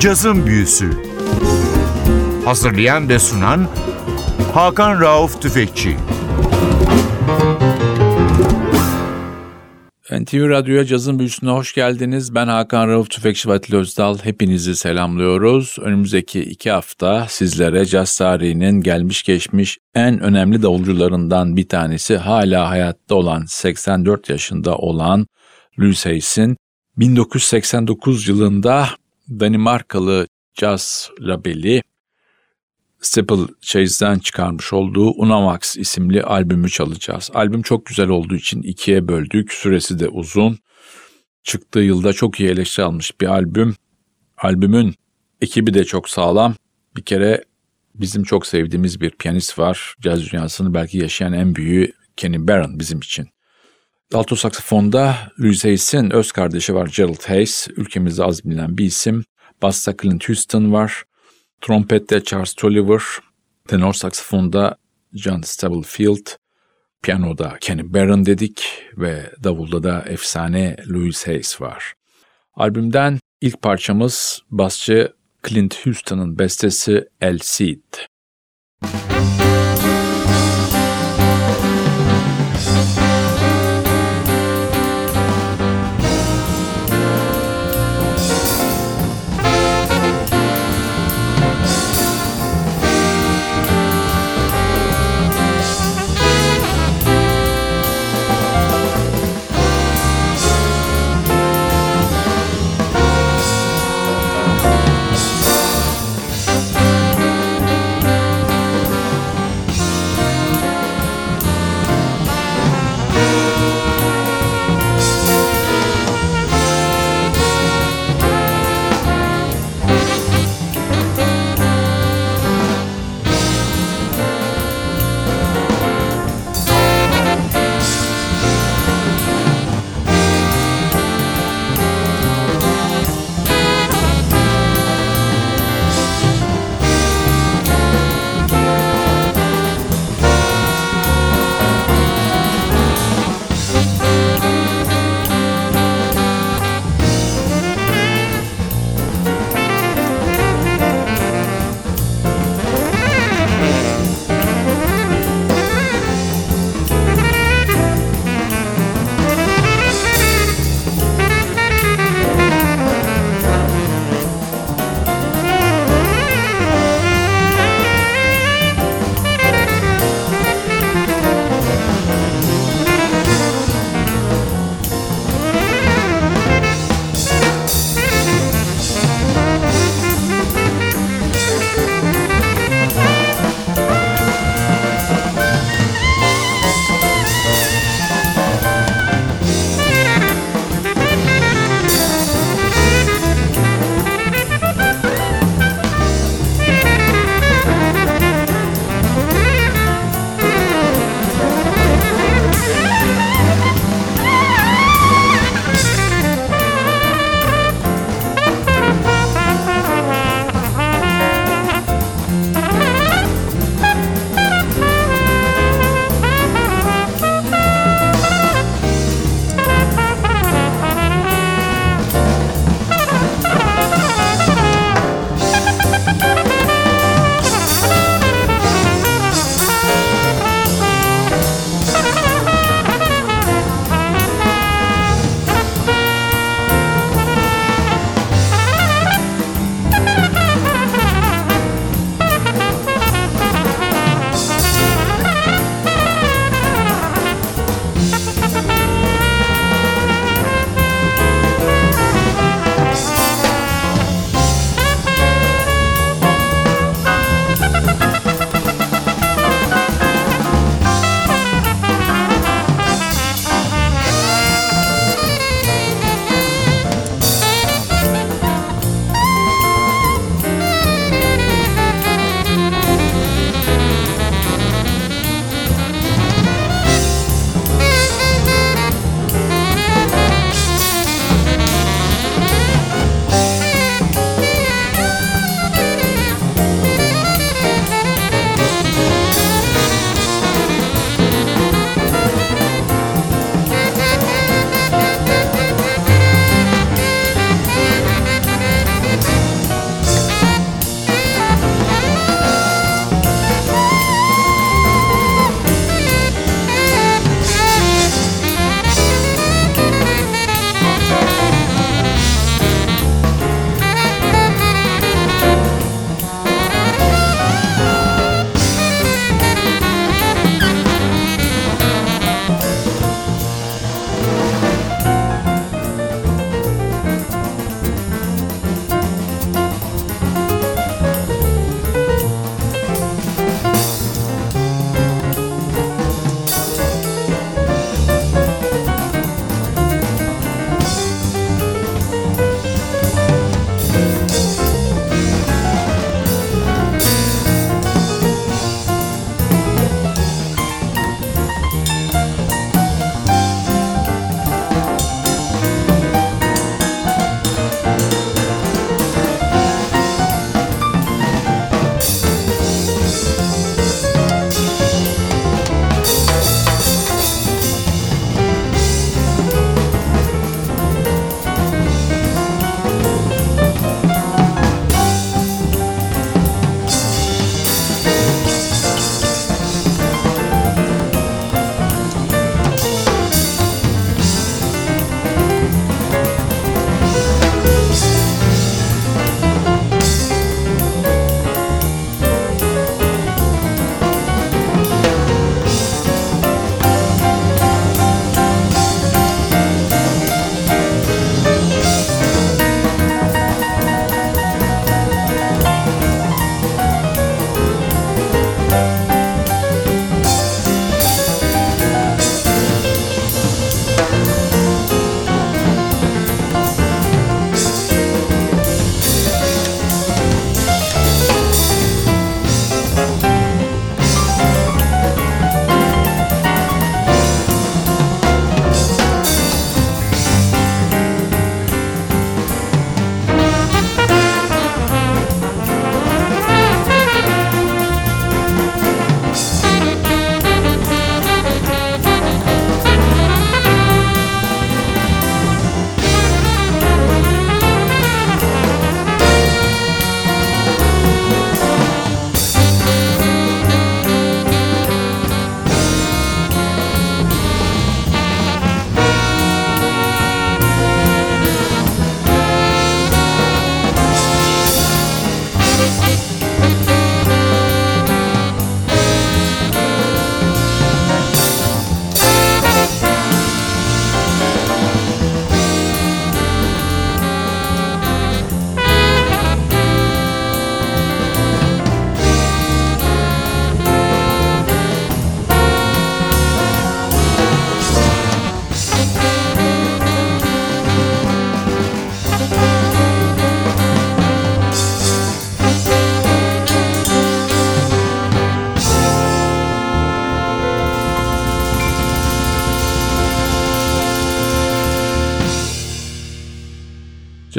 Cazın Büyüsü Hazırlayan ve sunan Hakan Rauf Tüfekçi NTV Radyo'ya Cazın Büyüsü'ne hoş geldiniz. Ben Hakan Rauf Tüfekçi Vatil Özdal. Hepinizi selamlıyoruz. Önümüzdeki iki hafta sizlere caz tarihinin gelmiş geçmiş en önemli davulcularından bir tanesi hala hayatta olan 84 yaşında olan Louis Hayes'in 1989 yılında Danimarkalı caz labeli Staple Chase'den çıkarmış olduğu Unamax isimli albümü çalacağız. Albüm çok güzel olduğu için ikiye böldük. Süresi de uzun. Çıktığı yılda çok iyi eleştiri almış bir albüm. Albümün ekibi de çok sağlam. Bir kere bizim çok sevdiğimiz bir piyanist var. Caz dünyasını belki yaşayan en büyüğü Kenny Barron bizim için. Alto saksafonda Louis Hayes'in öz kardeşi var Gerald Hayes. Ülkemizde az bilinen bir isim. Basta Clint Houston var. Trompette Charles Tolliver. Tenor saksafonda John Stubblefield. Piyanoda Kenny Barron dedik ve davulda da efsane Louis Hayes var. Albümden ilk parçamız basçı Clint Houston'ın bestesi El Cid. Müzik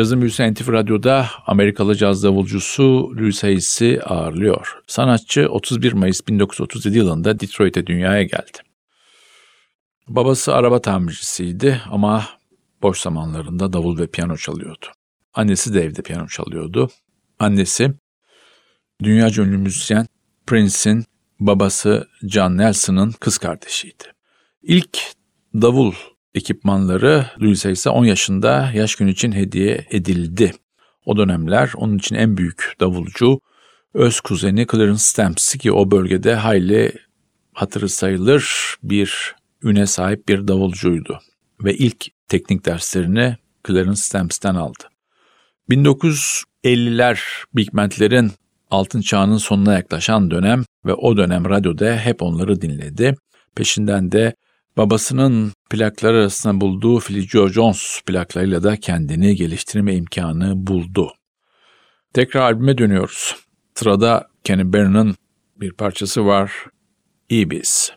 Cazın Büyüsü NTV Radyo'da Amerikalı caz davulcusu Louis Hayes'i ağırlıyor. Sanatçı 31 Mayıs 1937 yılında Detroit'e dünyaya geldi. Babası araba tamircisiydi ama boş zamanlarında davul ve piyano çalıyordu. Annesi de evde piyano çalıyordu. Annesi dünya ünlü müzisyen Prince'in babası John Nelson'ın kız kardeşiydi. İlk davul ekipmanları Louis Hayes'e 10 yaşında yaş günü için hediye edildi. O dönemler onun için en büyük davulcu öz kuzeni Clarence Stamps'i ki o bölgede hayli hatırı sayılır bir üne sahip bir davulcuydu. Ve ilk teknik derslerini Clarence Stamps'ten aldı. 1950'ler Big Band'lerin altın çağının sonuna yaklaşan dönem ve o dönem radyoda hep onları dinledi. Peşinden de babasının plakları arasında bulduğu Philly Joe Jones plaklarıyla da kendini geliştirme imkanı buldu. Tekrar albüme dönüyoruz. Sırada Kenny Barron'ın bir parçası var. Ibis.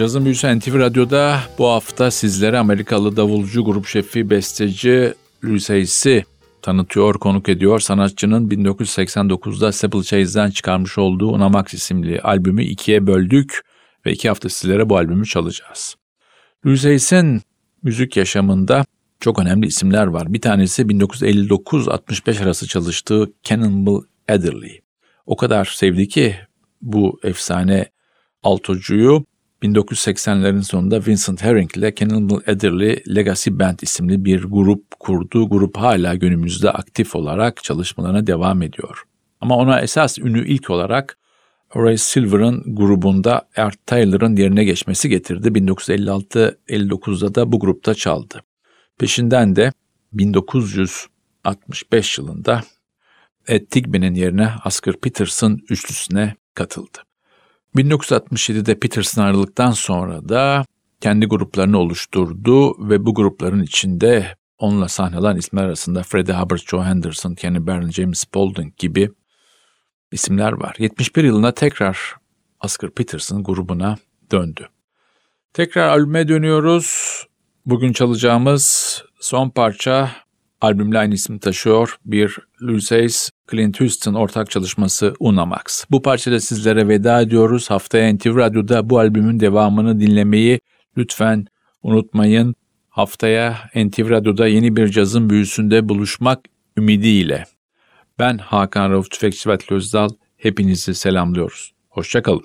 Cazın Büyüsü NTV Radyo'da bu hafta sizlere Amerikalı davulcu, grup şefi, besteci Louis Hayes'i tanıtıyor, konuk ediyor. Sanatçının 1989'da Simple Chase'den çıkarmış olduğu Unamax isimli albümü ikiye böldük ve iki hafta sizlere bu albümü çalacağız. Louis Hayes'in müzik yaşamında çok önemli isimler var. Bir tanesi 1959-65 arası çalıştığı Cannonball Adderley. O kadar sevdi ki bu efsane altocuyu 1980'lerin sonunda Vincent Herring ile Cannonball Adderley Legacy Band isimli bir grup kurdu. Grup hala günümüzde aktif olarak çalışmalarına devam ediyor. Ama ona esas ünü ilk olarak Horace Silver'ın grubunda Art Taylor'ın yerine geçmesi getirdi. 1956-59'da da bu grupta çaldı. Peşinden de 1965 yılında Ed Tigby'nin yerine Oscar Peterson üçlüsüne katıldı. 1967'de Peterson ayrıldıktan sonra da kendi gruplarını oluşturdu ve bu grupların içinde onunla sahnelen isimler arasında Freddie Hubbard, Joe Henderson, Kenny Barron, James Spaulding gibi isimler var. 71 yılında tekrar Oscar Peterson grubuna döndü. Tekrar albüme dönüyoruz. Bugün çalacağımız son parça albümle aynı ismi taşıyor. Bir Louis Clint Houston ortak çalışması Unamax. Bu parçada sizlere veda ediyoruz. Haftaya NTV Radyo'da bu albümün devamını dinlemeyi lütfen unutmayın. Haftaya NTV Radyo'da yeni bir cazın büyüsünde buluşmak ümidiyle. Ben Hakan Rauf Tüfekçi ve Özdal. Hepinizi selamlıyoruz. Hoşçakalın.